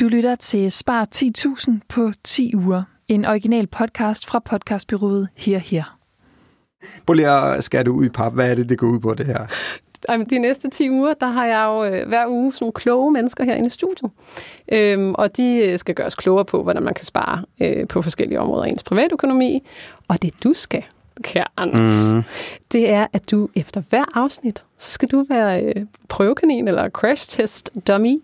Du lytter til Spar 10.000 på 10 uger. En original podcast fra podcastbyrået Her Her. Prøv lige at skære det ud i pap. Hvad er det, det går ud på, det her? Jamen, de næste 10 uger, der har jeg jo øh, hver uge sådan nogle kloge mennesker herinde i studiet. Øhm, og de øh, skal gøres klogere på, hvordan man kan spare øh, på forskellige områder af ens privatøkonomi. Og det du skal, kære Anders, mm. det er, at du efter hver afsnit, så skal du være øh, prøvekanin eller crash test dummy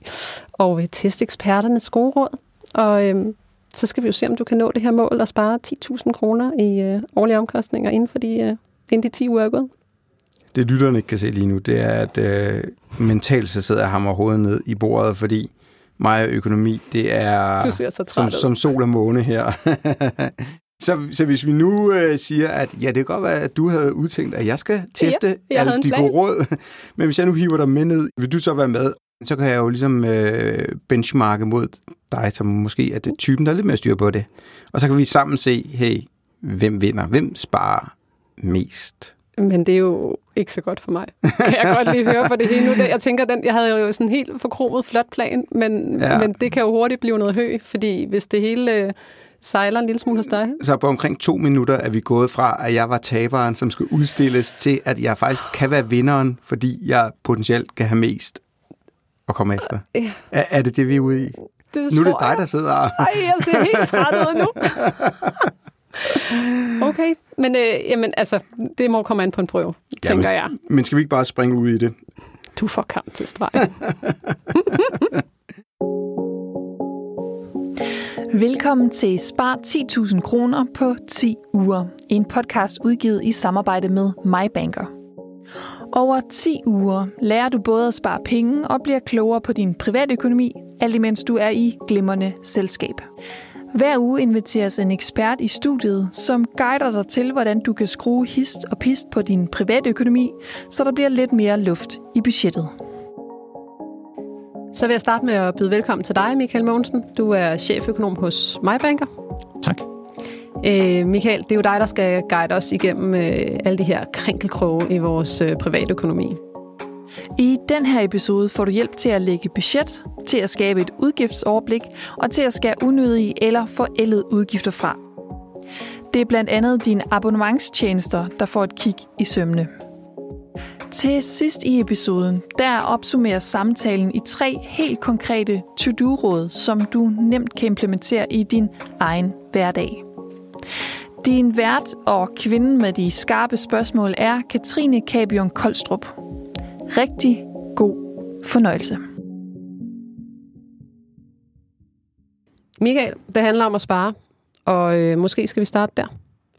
og øh, teste eksperternes gode råd. Og øh, så skal vi jo se, om du kan nå det her mål og spare 10.000 kroner i øh, årlige omkostninger inden for de, øh, inden de 10 uger er gået. Det lytterne ikke kan se lige nu, det er, at øh, mentalt så sidder jeg hammer hovedet ned i bordet, fordi mig og økonomi, det er som, som sol og måne her. så, så hvis vi nu øh, siger, at ja, det kan godt være, at du havde udtænkt, at jeg skal teste jeg havde alle de gode råd, men hvis jeg nu hiver dig med ned, vil du så være med? Så kan jeg jo ligesom øh, benchmarke mod dig, som måske er det typen, der er lidt mere styr på det. Og så kan vi sammen se, hey, hvem vinder? Hvem sparer mest? Men det er jo ikke så godt for mig. Kan jeg godt lige høre på det hele nu. Jeg tænker, den, jeg havde jo sådan en helt forkromet flot plan, men, Ja. ja. men det kan jo hurtigt blive noget hø, fordi hvis det hele øh, sejler en lille smule hos dig, Så på omkring to minutter er vi gået fra, at jeg var taberen, som skulle udstilles, til at jeg faktisk kan være vinderen, fordi jeg potentielt kan have mest at komme efter. Ja. Er, er det det, vi er ude i? det Nu er det dig, jeg. der sidder og... Ej, jeg ser helt træt ud nu. Okay, men øh, jamen, altså, det må komme an på en prøve, tænker jeg. Men skal vi ikke bare springe ud i det? Du får kamp til stregen. Velkommen til Spar 10.000 kroner på 10 uger. En podcast udgivet i samarbejde med MyBanker. Over 10 uger lærer du både at spare penge og bliver klogere på din privatøkonomi, alt imens du er i glimrende selskab. Hver uge inviteres en ekspert i studiet, som guider dig til, hvordan du kan skrue hist og pist på din privatøkonomi, så der bliver lidt mere luft i budgettet. Så vil jeg starte med at byde velkommen til dig, Michael Mogensen. Du er cheføkonom hos MyBanker. Tak. Øh, Michael, det er jo dig, der skal guide os igennem øh, alle de her krinkelkroge i vores øh, privatøkonomi. I den her episode får du hjælp til at lægge budget, til at skabe et udgiftsoverblik og til at skære unødige eller forældede udgifter fra. Det er blandt andet dine abonnementstjenester, der får et kig i sømne. Til sidst i episoden, der opsummerer samtalen i tre helt konkrete to-do-råd, som du nemt kan implementere i din egen hverdag. Din vært og kvinden med de skarpe spørgsmål er Katrine Kabion Koldstrup. Rigtig god fornøjelse. Michael, det handler om at spare, og øh, måske skal vi starte der.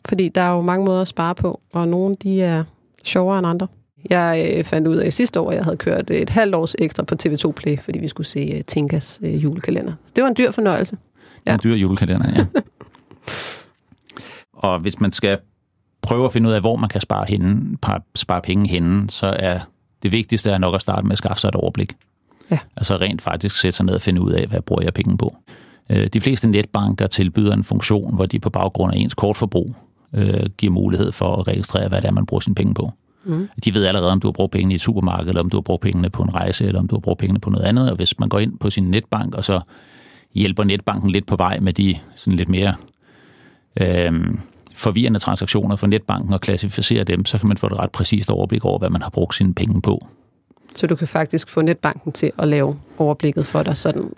Fordi der er jo mange måder at spare på, og nogle de er sjovere end andre. Jeg øh, fandt ud af sidste år, at jeg havde kørt et halvt års ekstra på TV2 Play, fordi vi skulle se øh, Tinkas øh, julekalender. Så det var en dyr fornøjelse. Ja. En dyr julekalender, ja. og hvis man skal prøve at finde ud af, hvor man kan spare, henne, pa- spare penge henne, så er det vigtigste er nok at starte med at skaffe sig et overblik. Ja. Altså rent faktisk sætte sig ned og finde ud af, hvad bruger jeg penge på. Øh, De fleste netbanker tilbyder en funktion, hvor de på baggrund af ens kortforbrug øh, giver mulighed for at registrere, hvad det er, man bruger sine penge på. Mm. De ved allerede, om du har brugt pengene i et supermarked, eller om du har brugt pengene på en rejse, eller om du har brugt pengene på noget andet. Og hvis man går ind på sin netbank, og så hjælper netbanken lidt på vej med de sådan lidt mere øh, forvirrende transaktioner for netbanken og klassificere dem, så kan man få et ret præcist overblik over, hvad man har brugt sine penge på. Så du kan faktisk få netbanken til at lave overblikket for dig sådan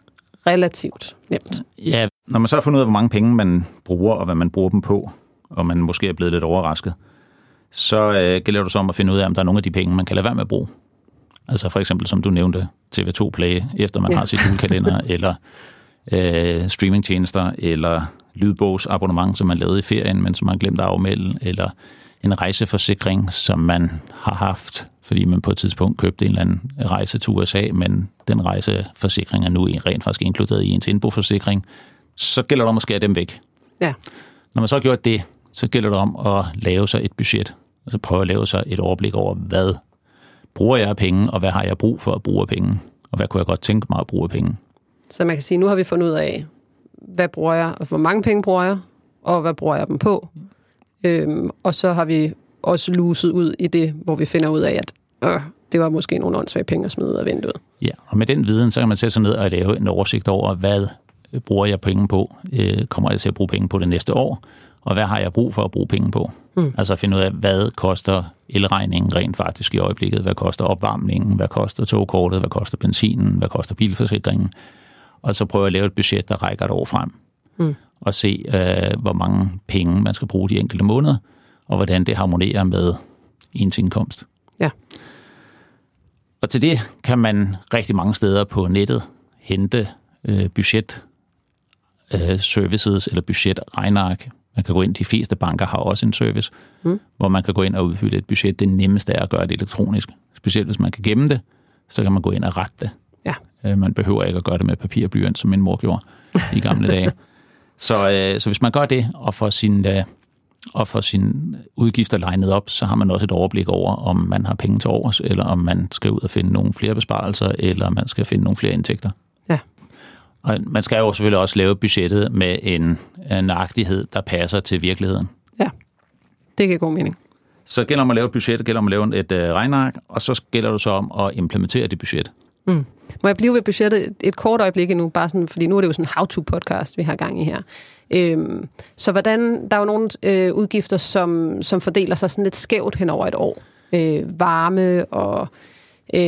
relativt nemt. Ja, når man så har fundet ud af, hvor mange penge man bruger, og hvad man bruger dem på, og man måske er blevet lidt overrasket, så øh, gælder det så om at finde ud af, om der er nogle af de penge, man kan lade være med at bruge. Altså for eksempel, som du nævnte, TV2 Play, efter man Ja. har sit julekalender, eller øh, streamingtjenester, eller lydbogsabonnement, som man lavede i ferien, men som man glemte at afmelde, eller en rejseforsikring, som man har haft, fordi man på et tidspunkt købte en eller anden rejse til USA, men den rejseforsikring er nu rent faktisk inkluderet i ens indboforsikring, så gælder det om at skære dem væk. Ja. Når man så har gjort det, så gælder det om at lave sig et budget. Altså prøve at lave sig et overblik over, hvad bruger jeg af penge, og hvad har jeg brug for at bruge af penge, og hvad kunne jeg godt tænke mig at bruge af penge. Så man kan sige, nu har vi fundet ud af, hvad bruger jeg, og hvor mange penge bruger jeg, og hvad bruger jeg dem på. Øhm, og så har vi også luset ud i det, hvor vi finder ud af, at øh, det var måske nogle åndssvage penge at smide ud af vinduet. Ja, og med den viden, så kan man sætte sig ned og lave en oversigt over, hvad bruger jeg penge på? Øh, kommer jeg til at bruge penge på det næste år? Og hvad har jeg brug for at bruge penge på? Mm. Altså finde ud af, hvad koster elregningen rent faktisk i øjeblikket? Hvad koster opvarmningen? Hvad koster togkortet? Hvad koster benzinen? Hvad koster bilforsikringen? Og så prøve at lave et budget, der rækker et år frem. Mm. Og se, øh, hvor mange penge man skal bruge de enkelte måneder, og hvordan det harmonerer med ens indkomst. Ja. Og til det kan man rigtig mange steder på nettet hente øh, budget øh, services eller budgetregnark. Man kan gå ind, de fleste banker har også en service, mm. hvor man kan gå ind og udfylde et budget. Det nemmeste er at gøre det elektronisk. Specielt hvis man kan gemme det, så kan man gå ind og rette det. Ja. Øh, man behøver ikke at gøre det med papir og blyant, som min mor gjorde i gamle dage. Så, øh, så hvis man gør det og får sin, øh, og får sine udgifter legnet op, så har man også et overblik over, om man har penge til overs, eller om man skal ud og finde nogle flere besparelser, eller man skal finde nogle flere indtægter. Og man skal jo selvfølgelig også lave budgettet med en, en nøjagtighed, der passer til virkeligheden. Ja, det giver god mening. Så gælder om at lave et budget, gælder om at lave et øh, regnark, og så gælder det så om at implementere det budget. Mm. Må jeg blive ved budgettet et kort øjeblik endnu, bare sådan, fordi nu er det jo sådan en how-to-podcast, vi har gang i her. Øhm, så hvordan, der er jo nogle øh, udgifter, som, som fordeler sig sådan lidt skævt hen over et år. Øh, varme og... Øh,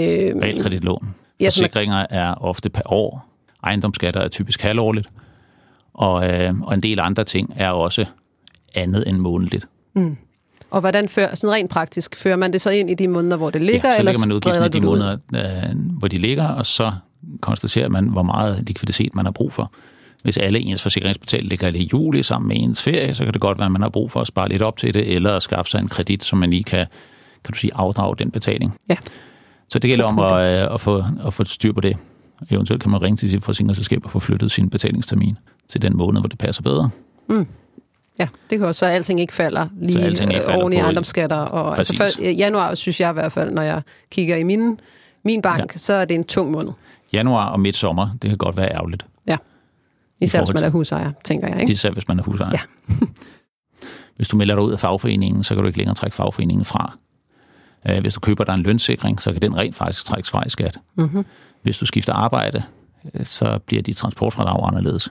Realkreditlån. Ja, Forsikringer er ofte per år. Ejendomsskatter er typisk halvårligt. Og, øh, og en del andre ting er også andet end månedligt. Mm. Og hvordan fører, sådan rent praktisk, fører man det så ind i de måneder, hvor det ligger? Ja, så lægger man udgiften i de måneder, øh, hvor de ligger, og så konstaterer man, hvor meget likviditet man har brug for. Hvis alle ens forsikringsbetal ligger i juli sammen med ens ferie, så kan det godt være, at man har brug for at spare lidt op til det, eller at skaffe sig en kredit, så man lige kan, kan du sige, afdrage den betaling. Ja. Så det gælder om at, øh, at, få, at få styr på det. Eventuelt kan man ringe til sit forsikringsselskab og få flyttet sin betalingstermin til den måned, hvor det passer bedre. Mm. Ja, det kan også, så alting ikke falder lige Så alting ikke falder oven i ejendomsskatter. Og, altså Præcis. for, januar synes jeg i hvert fald, når jeg kigger i min, min bank, ja. så er det en tung måned. Januar og midt sommer, det kan godt være ærgerligt. Ja. Især hvis man er husejer, tænker jeg. Ikke? Især hvis man er husejer. Ja. hvis du melder dig ud af fagforeningen, så kan du ikke længere trække fagforeningen fra. Øh, Hvis du køber dig en lønssikring, så kan den rent faktisk trækkes fra i skat. Mm-hmm. Hvis du skifter arbejde, øh, så bliver dit transportfradrag anderledes.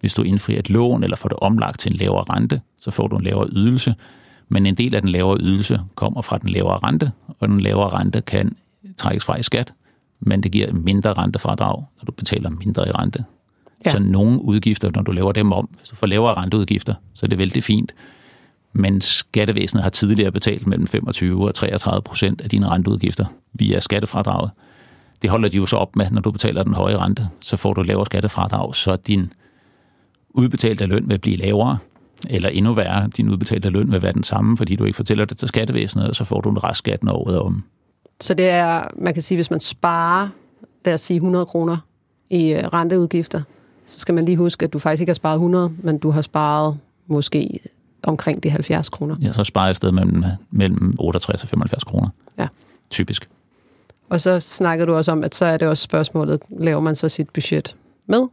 Hvis du indfrier et lån eller får det omlagt til en lavere rente, så får du en lavere ydelse. Men en del af den lavere ydelse kommer fra den lavere rente, og den lavere rente kan trækkes fra i skat, men det giver mindre rentefradrag, når du betaler mindre i rente. Ja. Ja. Så nogle udgifter, når du laver dem om, hvis du får lavere renteudgifter, så er det vældig fint. Men skattevæsenet har tidligere betalt mellem 25 og 33 procent af dine renteudgifter via skattefradraget. Det holder de jo så op med, når du betaler den høje rente. Så får du lavere skattefradrag, så din udbetalte løn vil blive lavere, eller endnu værre, din udbetalte løn vil være den samme, fordi du ikke fortæller det til skattevæsenet, og så får du en restskat når året om. Så det er, man kan sige, hvis man sparer, lad os sige 100 kroner i øh, renteudgifter, så skal man lige huske, at du faktisk ikke har sparet 100, men du har sparet måske omkring de 70 kroner. Ja, så sparer jeg et sted mellem, mellem 68 og 75 kroner. Ja. Typisk. Og så snakkede du også om, at så er det også spørgsmålet, laver man så sit budget med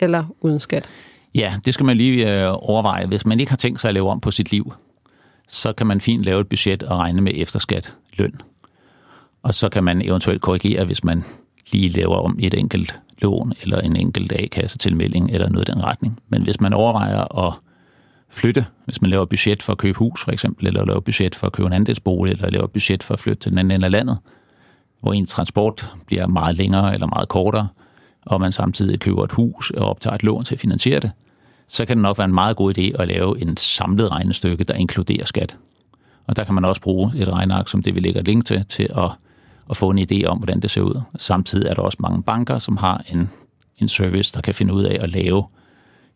eller uden skat? Ja, det skal man lige øh, overveje. Hvis man ikke har tænkt sig at lave om på sit liv, så kan man fint lave et budget og regne med efterskat løn. Og så kan man eventuelt korrigere, hvis man lige laver om et enkelt lån eller en enkelt A-kassetilmelding eller noget i den retning. Men hvis man overvejer at flytte, hvis man laver budget for at købe hus for eksempel, eller laver budget for at købe en andelsbolig, eller laver budget for at flytte til den anden ende af landet, hvor ens transport bliver meget længere eller meget kortere, og man samtidig køber et hus og optager et lån til at finansiere det, så kan det nok være en meget god idé at lave en samlet regnestykke, der inkluderer skat. Og der kan man også bruge et regneark, som det vi lægger et link til, til at, at få en idé om, hvordan det ser ud. Samtidig er der også mange banker, som har en, en service, der kan finde ud af at lave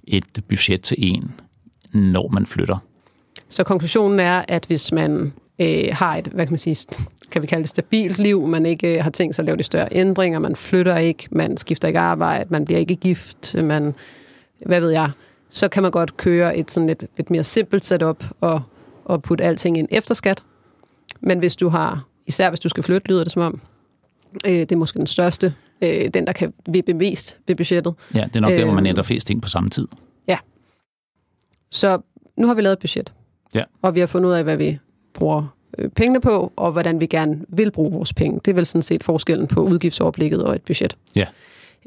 et budget til en, når man flytter. Så konklusionen er, at hvis man øh, har et, hvad kan man sige, kan vi kalde det stabilt liv, man ikke øh, har tænkt sig at lave de større ændringer, man flytter ikke, man skifter ikke arbejde, man bliver ikke gift, man, hvad ved jeg, så kan man godt køre et sådan lidt, lidt mere simpelt setup og, og putte alting ind efter skat. Men hvis du har, især hvis du skal flytte, lyder det som om, øh, det er måske den største, øh, den der kan vippe mest ved budgettet. Ja, det er nok øh, der, hvor man Øhm. ændrer flest ting på samme tid. Så nu har vi lavet et budget. Ja. Og vi har fundet ud af, hvad vi bruger øh, pengene på, og hvordan vi gerne vil bruge vores penge. Det er vel sådan set forskellen på udgiftsoverblikket og et budget. Ja.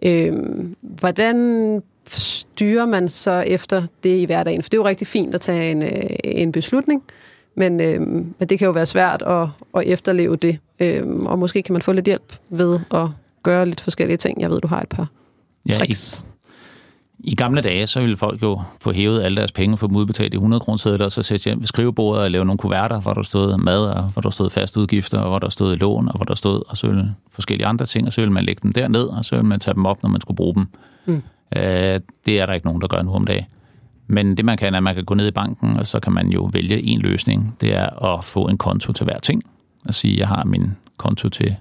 Øhm, hvordan styrer man så efter det i hverdagen? For det er jo rigtig fint at tage en, øh, en beslutning, men, øh, men det kan jo være svært at, at efterleve det. Øh, og måske kan man få lidt hjælp ved at gøre lidt forskellige ting. Jeg ved, du har et par Ja, tricks. I gamle dage, så ville folk jo få hævet alle deres penge, få dem udbetalt i 100 kroner og så sætte hjem ved skrivebordet og lave nogle kuverter, hvor der stod mad, og hvor der stod faste udgifter, og hvor der stod lån, og hvor der stod og så ville forskellige andre ting, og så ville man lægge dem derned, og så ville man tage dem op, når man skulle bruge dem. Mm. Øh, det er der ikke nogen, der gør nu om dagen. Men det man kan, er, at man kan gå ned i banken, og så kan man jo vælge en løsning. Det er at få en konto til hver ting. At sige, at jeg har min konto til,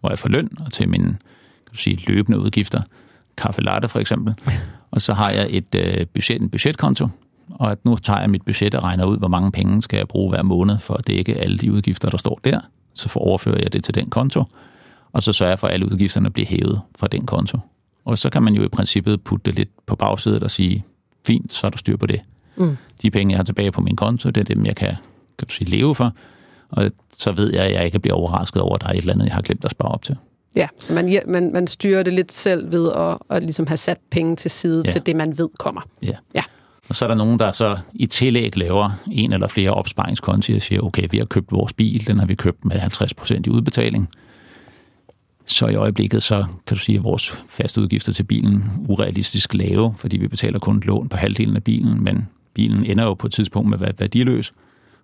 hvor jeg får løn, og til mine kan du sige, løbende udgifter. Kaffe latte for eksempel. Og så har jeg et øh, budget, en budgetkonto, og at nu tager jeg mit budget og regner ud, hvor mange penge skal jeg bruge hver måned for at dække alle de udgifter, der står der. Så får overfører jeg det til den konto, og så sørger jeg for, at alle udgifterne bliver hævet fra den konto. Og så kan man jo i princippet putte det lidt på bagsædet og sige, fint, så er der styr på det. Mm. De penge, jeg har tilbage på min konto, det er dem, jeg kan, kan du sige, leve for. Og så ved jeg, at jeg ikke bliver overrasket over, at der er et eller andet, jeg har glemt at spare op til. Ja, så man, man, man styrer det lidt selv ved at, at ligesom have sat penge til side Ja. ja. til det, man ved kommer. Ja. Ja. Og så er der nogen, der så i tillæg laver en eller flere opsparingskonti og siger, okay, vi har købt vores bil, den har vi købt med 50% i udbetaling. Så i øjeblikket, så kan du sige, at vores faste udgifter til bilen urealistisk lave, fordi vi betaler kun et lån på halvdelen af bilen, men bilen ender jo på et tidspunkt med at være værdiløs.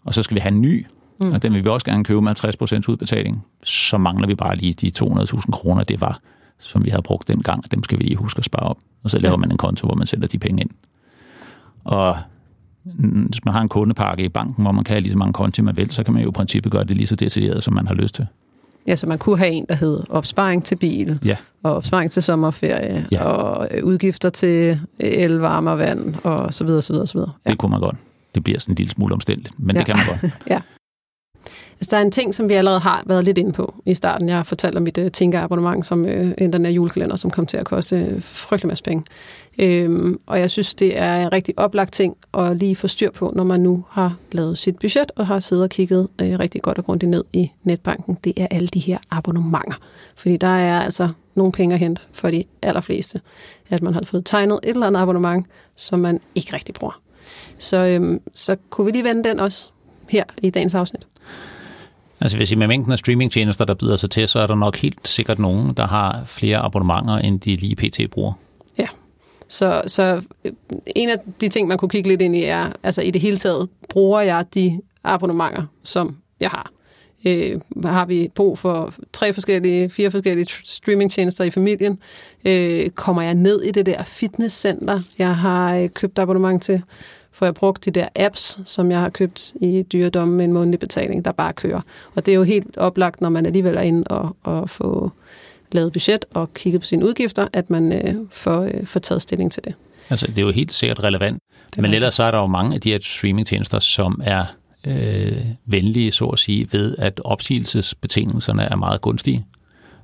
Og så skal vi have en ny, mm. og den vil vi også gerne købe med 50% udbetaling. Så mangler vi bare lige de 200.000 kroner, det var, som vi havde brugt dengang, og dem skal vi lige huske at spare op. Og så laver man en konto, hvor man sætter de penge ind. Og hvis man har en kundepakke i banken, hvor man kan have lige så mange konti, man vil, så kan man jo i princippet gøre det lige så detaljeret, som man har lyst til. Ja, så man kunne have en, der hed opsparing til bil, Ja. og opsparing til sommerferie, Ja. og øh, udgifter til el, varme og vand, og så videre, så videre, så videre. Ja. Det kunne man godt. Det bliver sådan en lille smule omstændigt, men Ja. det kan man godt. Altså, der er en ting, som vi allerede har været lidt inde på i starten. Jeg har fortalt om mit øh, uh, Tinker-abonnement, som uh, den her julekalender, som kom til at koste øh, frygtelig masse penge. Øhm, og jeg synes, det er en rigtig oplagt ting at lige få styr på, når man nu har lavet sit budget og har siddet og kigget uh, rigtig godt og grundigt ned i netbanken. Det er alle de her abonnementer. Fordi der er altså nogle penge at hente for de allerfleste. At man har fået tegnet et eller andet abonnement, som man ikke rigtig bruger. Så, øhm, så kunne vi lige vende den også her i dagens afsnit. Altså hvis I med mængden af streamingtjenester, der byder sig til, så er der nok helt sikkert nogen, der har flere abonnementer, end de lige pt. bruger. Ja, Så, så øh, en af de ting, man kunne kigge lidt ind i, er, altså i det hele taget, bruger jeg de abonnementer, som jeg har? Øh, har vi brug for tre forskellige, fire forskellige streamingtjenester i familien? Øh, kommer jeg ned i det der fitnesscenter, jeg har øh, købt abonnement til? Får jeg brugt de der apps, som jeg har købt i dyredommen med en månedlig betaling, der bare kører? Og det er jo helt oplagt, når man alligevel er inde og, og få lavet budget og kigget på sine udgifter, at man øh, får, øh, får taget stilling til det. Altså det er jo helt sikkert relevant. Men rigtigt. ellers så er der jo mange af de her streamingtjenester, som er øh, venlige, så at sige, ved at opsigelsesbetingelserne er meget gunstige.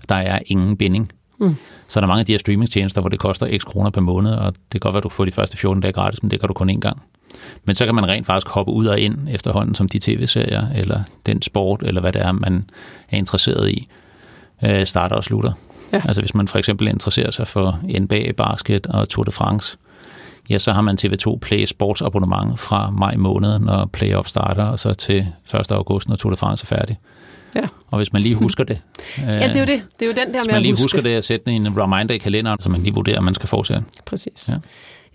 Der er ingen binding. Mm. Så er der mange af de her streamingtjenester, hvor det koster x kroner per måned, og det kan godt være, at du får de første 14 dage gratis, men det kan du kun én gang. Men så kan man rent faktisk hoppe ud og ind efterhånden, som de tv-serier, eller den sport, eller hvad det er, man er interesseret i, øh, starter og slutter. Ja. Altså hvis man for eksempel interesserer sig for NBA, basket og Tour de France, ja, så har man TV2 Play sportsabonnement fra maj måned, når playoff starter, og så til 1. august, når Tour de France er færdig. Ja. Og hvis man lige husker det, Ja, det er jo det. Det er jo den der hvis med man at lige huske. husker det at sætte en reminder i kalenderen, så man lige vurderer, om man skal fortsætte. Præcis. Ja.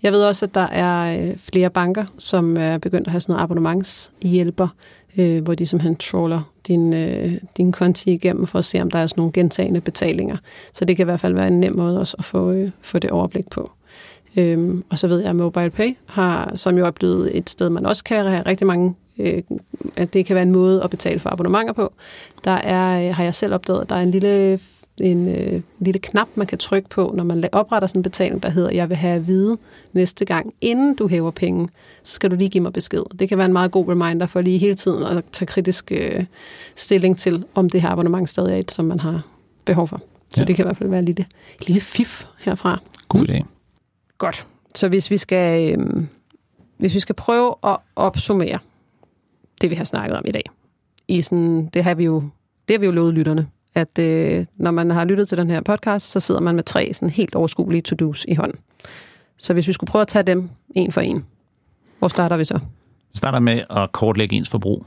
Jeg ved også, at der er øh, flere banker, som er begyndt at have sådan noget abonnementshjælper, øh, hvor de simpelthen troller din, øh, din konti igennem for at se, om der er sådan nogle gentagende betalinger. Så det kan i hvert fald være en nem måde også at få, øh, få det overblik på. Øhm, og så ved jeg, at MobilePay, har, som jo er blevet et sted, man også kan have rigtig mange, øh, at det kan være en måde at betale for abonnementer på. Der er, øh, har jeg selv opdaget, at der er en lille, en, øh, lille knap, man kan trykke på, når man opretter sådan en betaling, der hedder, jeg vil have at vide næste gang, inden du hæver penge, så skal du lige give mig besked. Det kan være en meget god reminder for lige hele tiden at tage kritisk øh, stilling til, om det her abonnement stadig er et, som man har behov for. Så Ja. det kan i hvert fald være en lille, en lille fif herfra. God idé. Godt. Så hvis vi skal, øh, hvis vi skal prøve at opsummere det, vi har snakket om i dag. i sådan, det har vi jo, det har vi jo lovet lytterne, at øh, når man har lyttet til den her podcast, så sidder man med tre sådan helt overskuelige to-dos i hånden. Så hvis vi skulle prøve at tage dem en for en, hvor starter vi så? Vi starter med at kortlægge ens forbrug.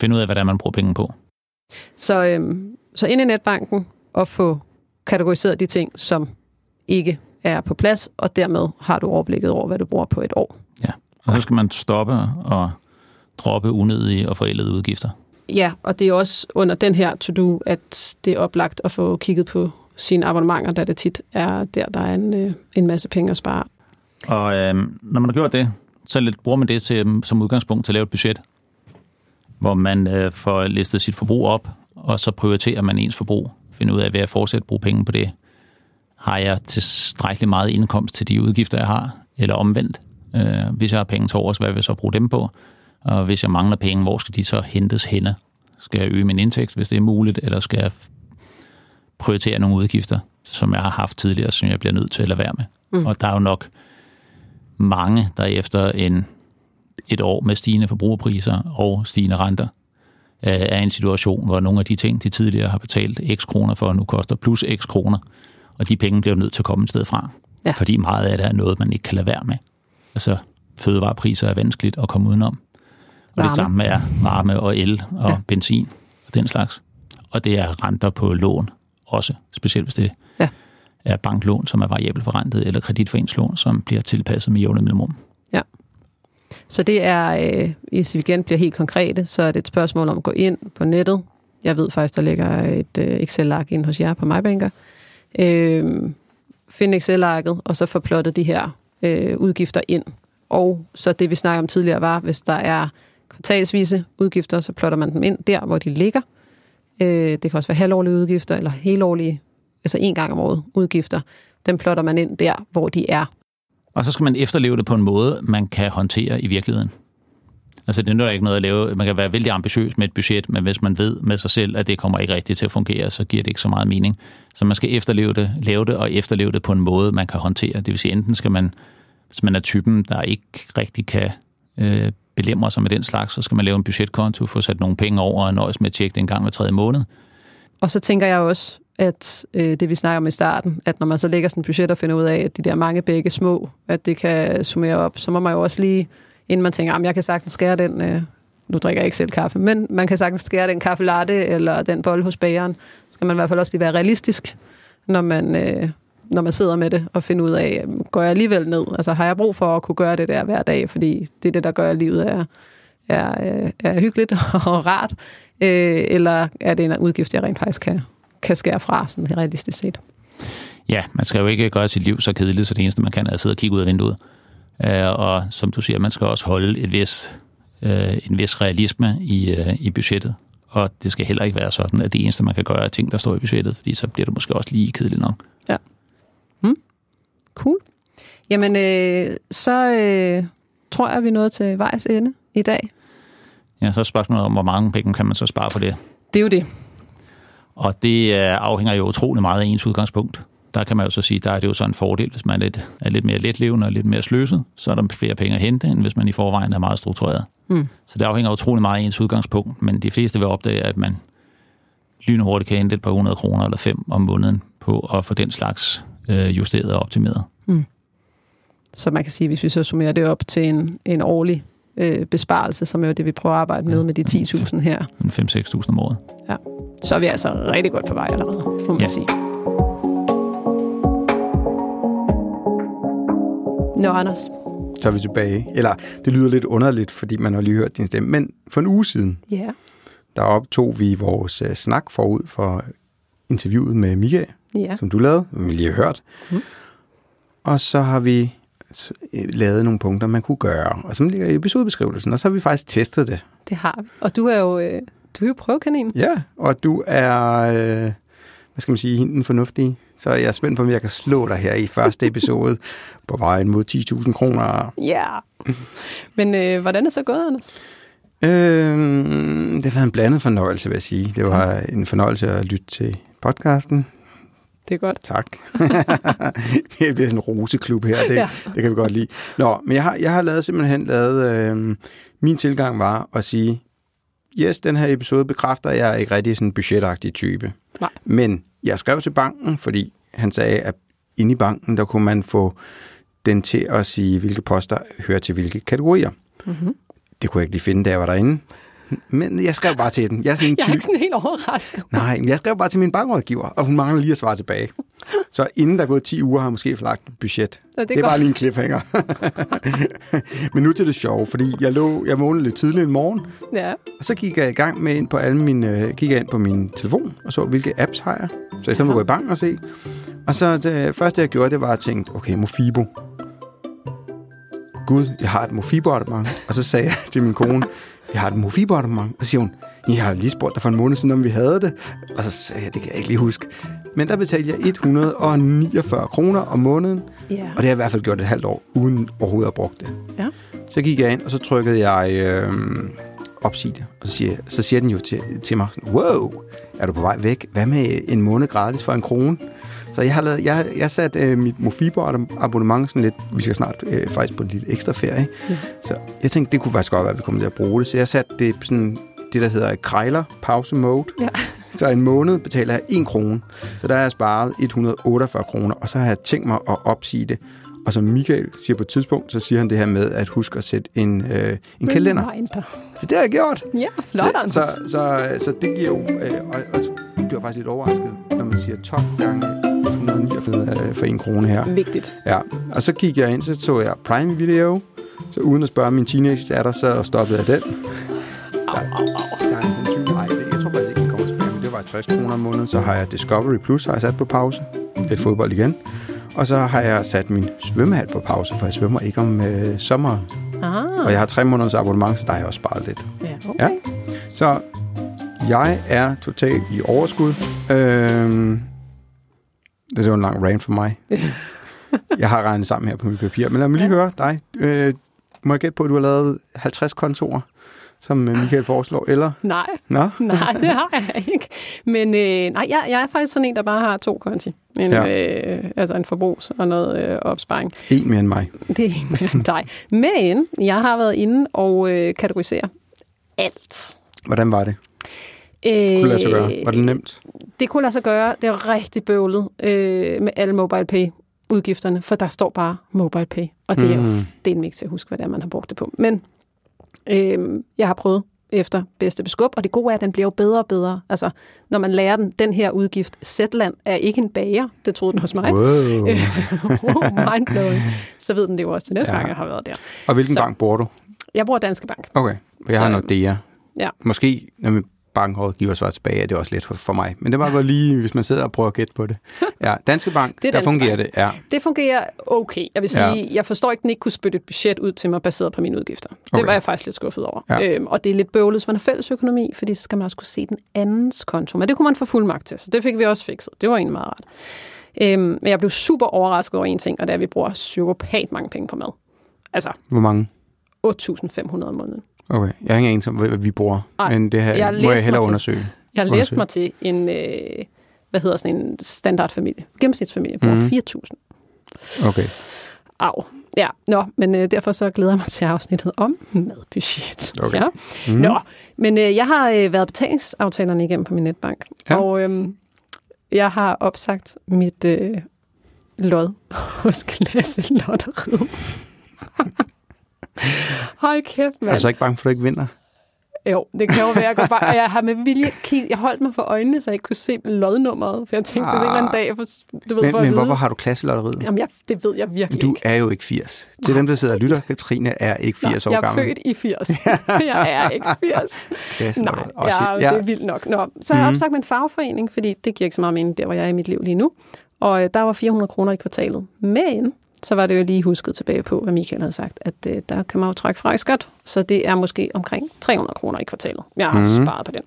Finde ud af, er, man bruger penge på. Så, øhm, så ind i netbanken og få kategoriseret de ting, som ikke er på plads, og dermed har du overblikket over, hvad du bruger på et år. Ja, og så skal man stoppe og droppe unødige og forældede udgifter. Ja, og det er også under den her to-do, at det er oplagt at få kigget på sine abonnementer, da det tit er der, der er en, øh, en masse penge at spare. Og øh, når man har gjort det, så lidt, bruger man det til, øhm, som udgangspunkt til at lave et budget, hvor man øh, får listet sit forbrug op, og så prioriterer man ens forbrug. Finder ud af, hvad jeg fortsat bruge penge på det. Har jeg tilstrækkeligt meget indkomst til de udgifter, jeg har? Eller omvendt. Øh, hvis jeg har penge til overs, hvad vil jeg så bruge dem på? Og hvis jeg mangler penge, hvor skal de så hentes henne? Skal jeg øge min indtægt, hvis det er muligt, eller skal jeg prioritere nogle udgifter, som jeg har haft tidligere, som jeg bliver nødt til at lade være med? Mm. Og der er jo nok mange, der efter en, et år med stigende forbrugerpriser og stigende renter, øh, er i en situation, hvor nogle af de ting, de tidligere har betalt x kroner for, nu koster plus x kroner, og de penge bliver nødt til at komme et sted fra. Ja. Fordi meget af det er noget, man ikke kan lade være med. Altså, fødevarepriser er vanskeligt at komme udenom. Og varme. det samme er varme og el og ja. benzin og den slags. Og det er renter på lån også, specielt hvis det ja. er banklån, som er variabelt forrentet, eller kreditforeningslån, som bliver tilpasset med jævne mellemrum. Ja. Så det er, øh, hvis vi igen bliver helt konkrete, så er det et spørgsmål om at gå ind på nettet. Jeg ved faktisk, der ligger et øh, Excel-ark ind hos jer på MyBanker. Øh, find Excel-arket, og så få plottet de her øh, udgifter ind. Og så det, vi snakker om tidligere, var, hvis der er kvartalsvise udgifter, så plotter man dem ind der, hvor de ligger. Øh, det kan også være halvårlige udgifter, eller helårlige, altså en gang om året udgifter. Dem plotter man ind der, hvor de er. Og så skal man efterleve det på en måde, man kan håndtere i virkeligheden. Altså det nytter ikke noget at lave. Man kan være vældig ambitiøs med et budget, men hvis man ved med sig selv, at det kommer ikke rigtigt til at fungere, så giver det ikke så meget mening. Så man skal efterleve det, lave det og efterleve det på en måde, man kan håndtere. Det vil sige, enten skal man, hvis man er typen, der ikke rigtig kan øh, belemmer sig med den slags, så skal man lave en budgetkonto, få sat nogle penge over og nøjes med at tjekke det en gang hver tredje måned. Og så tænker jeg også, at øh, det vi snakker om i starten, at når man så lægger sådan et budget og finder ud af, at de der mange begge små, at det kan summere op, så må man jo også lige, inden man tænker, at jeg kan sagtens skære den, øh, nu drikker jeg ikke selv kaffe, men man kan sagtens skære den kaffe latte eller den bold hos bageren, skal man i hvert fald også lige være realistisk, når man, øh, når man sidder med det og finder ud af, går jeg alligevel ned? Altså har jeg brug for at kunne gøre det der hver dag, fordi det er det, der gør, at livet er, er, øh, er hyggeligt og rart, øh, eller er det en udgift, jeg rent faktisk kan, kan skære fra, sådan realistisk set? Ja, man skal jo ikke gøre sit liv så kedeligt, så det eneste, man kan, er at sidde og kigge ud af vinduet. Øh, og som du siger, man skal også holde et vis, en vis realisme i, i budgettet. Og det skal heller ikke være sådan, at det eneste, man kan gøre, er ting, der står i budgettet, fordi så bliver det måske også lige kedeligt nok. Ja. Cool. Jamen, øh, så øh, tror jeg, vi er nået til vejs ende i dag. Ja, så er spørgsmålet om, hvor mange penge kan man så spare for det? Det er jo det. Og det øh, afhænger jo utrolig meget af ens udgangspunkt. Der kan man jo så sige, der er det jo så en fordel, hvis man er lidt, er lidt mere letlevende og lidt mere sløset, så er der flere penge at hente, end hvis man i forvejen er meget struktureret. Mm. Så det afhænger utrolig meget af ens udgangspunkt, men de fleste vil opdage, at man lynhurtigt kan hente et par hundrede kroner eller fem om måneden på at få den slags øh, justeret og optimeret. Mm. Så man kan sige, hvis vi så summerer det op til en, en årlig øh, besparelse, som er det, vi prøver at arbejde med ja, med de 10.000 her. 5-6.000 om året. Ja, så er vi altså rigtig godt på vej allerede, må man ja. sige. Nå, Anders. Så er vi tilbage. Eller, det lyder lidt underligt, fordi man har lige hørt din stemme. Men for en uge siden, yeah. der optog vi vores uh, snak forud for interviewet med Mika, yeah. som du lavede, som vi lige har hørt. Mm. Og så har vi øh, lavet nogle punkter, man kunne gøre, og som ligger i episodebeskrivelsen, og så har vi faktisk testet det. Det har vi. Og du er jo, øh, du er jo prøvekanin. Ja, og du er, øh, hvad skal man sige, den fornuftige. Så jeg er spændt på, om jeg kan slå dig her i første episode på vejen mod 10.000 kroner. Ja. Men øh, hvordan er det så gået, Anders? Øh, det har været en blandet fornøjelse, vil jeg sige. Det var en fornøjelse at lytte til podcasten. Det er godt. Tak. det bliver sådan en roseklub her, det, ja. det kan vi godt lide. Nå, men jeg har, jeg har lavet, simpelthen lavet, øh, min tilgang var at sige, yes, den her episode bekræfter, at jeg er ikke rigtig sådan en budgetagtig type. Nej. Men jeg skrev til banken, fordi han sagde, at inde i banken, der kunne man få den til at sige, hvilke poster hører til hvilke kategorier. Mm-hmm. Det kunne jeg ikke lige finde, da jeg var derinde. Men jeg skrev bare til den. Jeg er sådan en Jeg er ikke sådan helt overrasket. Nej, men jeg skrev bare til min bankrådgiver, og hun mangler lige at svare tilbage. Så inden der er gået 10 uger, har jeg måske lagt et budget. Så det er, Det er godt. bare lige en cliffhanger. Men nu til det sjove, fordi jeg, lå, jeg vågnede lidt tidligt en morgen, Ja. og så gik jeg i gang med ind på alle mine, øh, gik jeg ind på min telefon og så, hvilke apps har jeg. Så i stedet for at gå i banken og se. Og så det første, jeg gjorde, det var at tænke, okay, Mofibo. Gud, jeg har et Mofibo-abonnement. Og så sagde jeg til min kone, jeg har et Mofibo-abonnement. Og så siger hun, jeg har lige spurgt dig for en måned siden, om vi havde det. Og så sagde jeg, det kan jeg ikke lige huske. Men der betalte jeg 149 kroner om måneden. Ja. Og det har jeg i hvert fald gjort et halvt år, uden overhovedet at bruge det. Ja. Så gik jeg ind, og så trykkede jeg øh, opsige det. Og så siger, så siger den jo til, til mig, sådan, wow, er du på vej væk? Hvad med en måned gratis for en krone? Så jeg har lavet, jeg, jeg sat øh, mit Mofibo abonnement sådan lidt, vi skal snart øh, faktisk på en lille ekstra ferie. Ja. Så jeg tænkte, det kunne faktisk godt være, at vi kommer til at bruge det. Så jeg satte det sådan, det der hedder krejler pause mode. Ja. Så en måned betaler jeg 1 krone. Så der har jeg sparet 148 kroner, og så har jeg tænkt mig at opsige det. Og som Michael siger på et tidspunkt, så siger han det her med at huske at sætte en, øh, en kalender. Så det har jeg gjort. Ja, flot, så, Anders. så, så, så det giver jo... Øh, og, og så bliver faktisk lidt overrasket, når man siger 12 gange 149 øh, for en krone her. Vigtigt. Ja, og så kiggede jeg ind, så så jeg Prime Video. Så uden at spørge min teenage datter, så stoppede jeg den. Au, au, au. Der er en sandsynlig, det- jeg tror faktisk ikke, den kommer tilbage, men det var 60 kroner om måneden. Så har jeg Discovery Plus, har jeg sat på pause. Lidt fodbold igen. Og så har jeg sat min svømmehal på pause, for jeg svømmer ikke om øh, sommeren. Ah, Og jeg har tre måneders abonnement, så der har jeg også sparet lidt. ja, okay. Ja. Så jeg er totalt i overskud. Øhm, det var en lang rant for mig. jeg har regnet sammen her på mit papir. Men lad mig lige Ja. høre dig. Øh, må jeg gætte på, at du har lavet 50 kontorer, som øh, Michael foreslår? Eller? Nej, Nå? nej, det har jeg ikke. Men øh, nej, jeg, jeg er faktisk sådan en, der bare har to konti. En, Ja. øh, altså en forbrugs- og noget øh, opsparing. En mere end mig. Det er ikke mere end dig. Men jeg har været inde og øh, kategorisere alt. Hvordan var det? Øh, Kunne det lade sig gøre? Var det nemt? Det kunne lade sig gøre. Det er rigtig bøvlet øh, med alle mobile pay udgifterne, for der står bare mobile pay, og det er jo Mm. det er ikke til at huske, hvad det er, man har brugt det på. Men øh, jeg har prøvet efter bedste beskub, og det gode er, at den bliver jo bedre og bedre. Altså, når man lærer den, den her udgift, Zetland er ikke en bager, det troede den hos mig. Wow. oh, mindblowing. Så ved den det jo også til næste Ja. gang, jeg har været der. Og hvilken Så. bank bruger du? Jeg bruger Danske Bank. Okay, for jeg Så- har Nordea. Ja. Måske, min bankrådgiver svarer tilbage, er det også lidt for, for mig. Men det var godt lige, hvis man sidder og prøver at gætte på det. Ja, Danske Bank, Det er der Danske fungerer Bank. det. Ja. Det fungerer okay. Jeg vil sige, Ja. ja. jeg forstår ikke, at den ikke kunne spytte et budget ud til mig, baseret på mine udgifter. Det Okay. var jeg faktisk lidt skuffet over. Ja. Øhm, og det er lidt bøvlet, hvis man har fælles økonomi, fordi så skal man også kunne se den andens konto. Men det kunne man få fuldmagt til, så det fik vi også fikset. Det var egentlig meget rart. Øhm, men jeg blev super overrasket over en ting, og det er, at vi bruger psykopat mange penge på mad. Altså Hvor mange? 8.500 om måneden. Okay, jeg har ingen anelse om, hvad vi bruger. Nej, men det her jeg må jeg hellere undersøge. Jeg har læst mig til en, øh, hvad hedder sådan en standardfamilie, gennemsnitsfamilie, bruger Mhm. mm. 4.000. Okay. Au. Ja, nå, men øh, derfor så glæder jeg mig til afsnittet om madbudget. Okay. Ja. Mm. Mm. Nå, men øh, jeg har øh, været betalingsaftalerne igennem på min netbank, Ja. og øh, jeg har opsagt mit øh, lod hos Klasse Lotteriet. Hold kæft, mand. Er du så ikke bange for, at du ikke vinder? Jo, det kan jo være. Jeg, bare, jeg har med vilje kig, jeg holdt mig for øjnene, så jeg ikke kunne se lodnummeret. For jeg tænkte, hvis en eller anden dag, for, du ved, Men, for men hvorfor har du klasselotteriet? Jamen, jeg, det ved jeg virkelig Du ikke. er jo ikke 80. Til dem, der sidder og lytter, Katrine er ikke 80 år jeg er gammel. født i 80. jeg er ikke 80. Nej, Klasselotteriet. ja, det er vildt nok. Nå, så har jeg Mhm. opsagt min fagforening, fordi det giver ikke så meget mening, der hvor jeg er i mit liv lige nu. Og øh, der var 400 kroner i kvartalet. Men så var det jo lige husket tilbage på, hvad Michael havde sagt, at øh, der kan man jo trække fra i skat. Så det er måske omkring 300 kroner i kvartalet. Jeg har mm. sparet på den.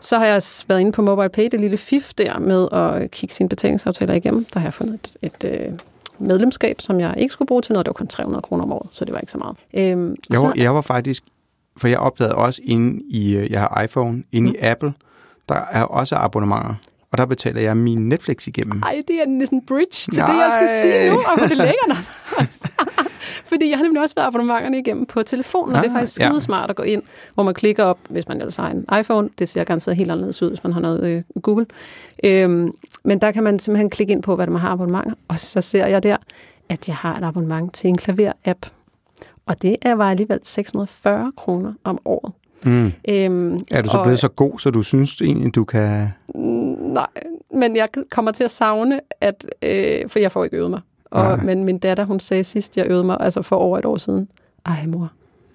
Så har jeg været inde på MobilePay, det lille fif der med at kigge sine betalingsaftaler igennem. Der har jeg fundet et, et øh, medlemskab, som jeg ikke skulle bruge til noget. Det var kun 300 kroner om året, så det var ikke så meget. Øhm, Jeg så, var, jeg var faktisk, for jeg opdagede også inde i, øh, jeg har iPhone, inde Mm. i Apple, der er også abonnementer. Og der betaler jeg min Netflix igennem. Ej, det er næsten bridge til Nej. det, jeg skal sige nu. Og hvor det Anders. fordi jeg har nemlig også været abonnementerne igennem på telefonen, og det er Ah, faktisk ja. skide smart at gå ind, hvor man klikker op, hvis man ellers har en iPhone. Det ser garanteret helt anderledes ud, hvis man har noget øh, Google. Øhm, men der kan man simpelthen klikke ind på, hvad man har abonnementer, og så ser jeg der, at jeg har et abonnement til en klaver-app. Og det er var alligevel 640 kroner om året. Mm. Øhm, Er du så og- blevet så god, så du synes egentlig, du kan... Nej, men jeg kommer til at savne, at, øh, for jeg får ikke øvet mig. Og, Nej. men min datter, hun sagde sidst, jeg øvede mig, altså for over et år siden, ej mor,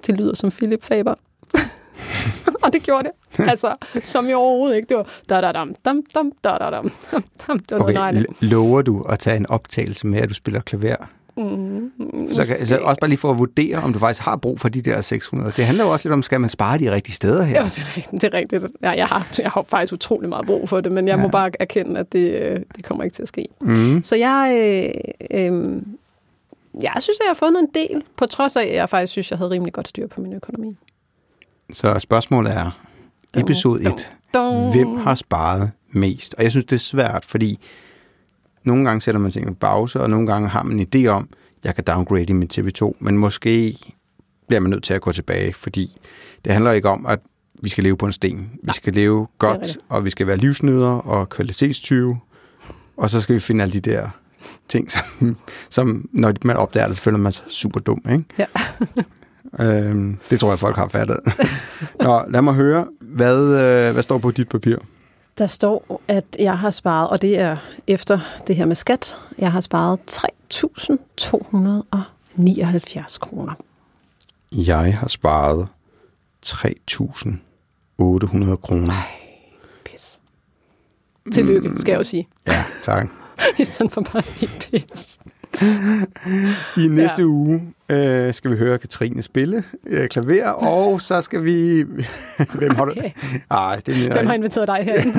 det lyder som Philip Faber. og det gjorde det. Altså, som i overhovedet ikke. Det var da da dam dam dam da da dam dam dam. Det var Okay, noget l- lover du at tage en optagelse med, at du spiller klaver? Mm, Så, kan, så også bare lige for at vurdere, om du faktisk har brug for de der 600. Det handler jo også lidt om, skal man spare de rigtige steder her? Ja, det er rigtigt. Det er rigtigt. Ja, jeg, har, jeg har faktisk utrolig meget brug for det, men jeg ja. må bare erkende, at det, øh, det kommer ikke til at ske. Mm. Så jeg, øh, øh, jeg synes, at jeg har fundet en del, på trods af, at jeg faktisk synes, jeg havde rimelig godt styr på min økonomi. Så spørgsmålet er, episode 1. Dum. Hvem har sparet mest? Og jeg synes, det er svært, fordi nogle gange sætter man ting på pause, og nogle gange har man en idé om, jeg kan downgrade i min TV2, men måske bliver man nødt til at gå tilbage, fordi det handler ikke om, at vi skal leve på en sten. Vi skal leve godt, og vi skal være livsnydere og kvalitetstyve, og så skal vi finde alle de der ting, som, som når man opdager det, så føler man sig super dum. Ikke? Ja. øhm, det tror jeg, folk har fattet. Nå, lad mig høre, hvad, øh, hvad står på dit papir? Der står, at jeg har sparet, og det er efter det her med skat, jeg har sparet 3.279 kroner. Jeg har sparet 3.800 kroner. Pis. Tillykke, skal jeg jo sige. Ja, tak. I stedet for bare at sige pis. I næste ja. uge øh, skal vi høre Katrine spille øh, klaver, og så skal vi... Hvem har du? Okay. Ej, det er Hvem har inviteret dig herinde?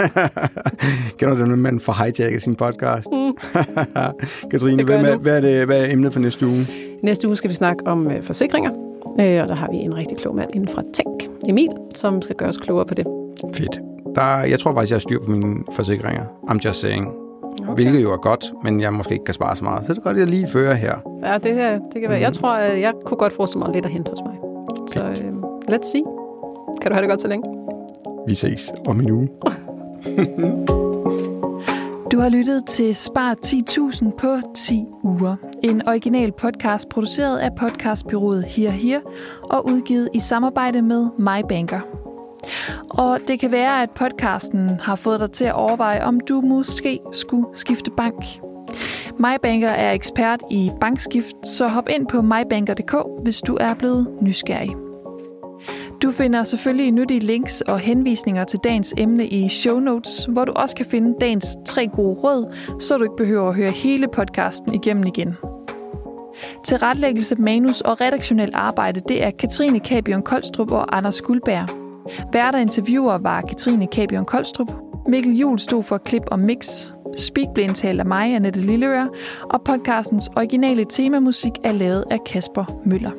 Kender du den mand for hijacket sin podcast? Mm. Katrine, hvem er, hvad, er det, hvad er emnet for næste uge? Næste uge skal vi snakke om øh, forsikringer, øh, og der har vi en rigtig klog mand inden fra Tænk, Emil, som skal gøre os klogere på det. Fedt. Der, jeg tror faktisk, jeg har styr på mine forsikringer. I'm just saying. Okay. Hvilket jo er godt, men jeg måske ikke kan spare så meget. Så det er godt, at jeg lige fører her. Ja, det her, det kan være. Jeg tror, at jeg kunne godt forestille mig lidt at hente hos mig. Så øh, let's see. Kan du have det godt så længe? Vi ses om en uge. Du har lyttet til Spar 10.000 på 10 uger. En original podcast produceret af podcastbyrået Her Her og udgivet i samarbejde med MyBanker. Og det kan være, at podcasten har fået dig til at overveje, om du måske skulle skifte bank. MyBanker er ekspert i bankskift, så hop ind på mybanker.dk, hvis du er blevet nysgerrig. Du finder selvfølgelig nyttige links og henvisninger til dagens emne i show notes, hvor du også kan finde dagens tre gode råd, så du ikke behøver at høre hele podcasten igennem igen. Til retlæggelse, manus og redaktionel arbejde, det er Katrine Kabion Koldstrup og Anders Guldberg. Værter interviewer var Katrine Kabion Koldstrup. Mikkel Jul stod for klip og mix. Speak blev indtalt af mig, Annette Lilleøre, og podcastens originale temamusik er lavet af Kasper Møller.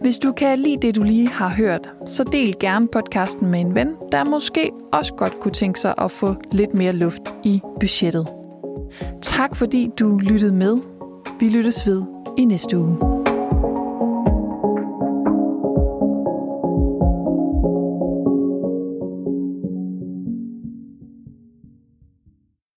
Hvis du kan lide det, du lige har hørt, så del gerne podcasten med en ven, der måske også godt kunne tænke sig at få lidt mere luft i budgettet. Tak fordi du lyttede med. Vi lyttes ved i næste uge.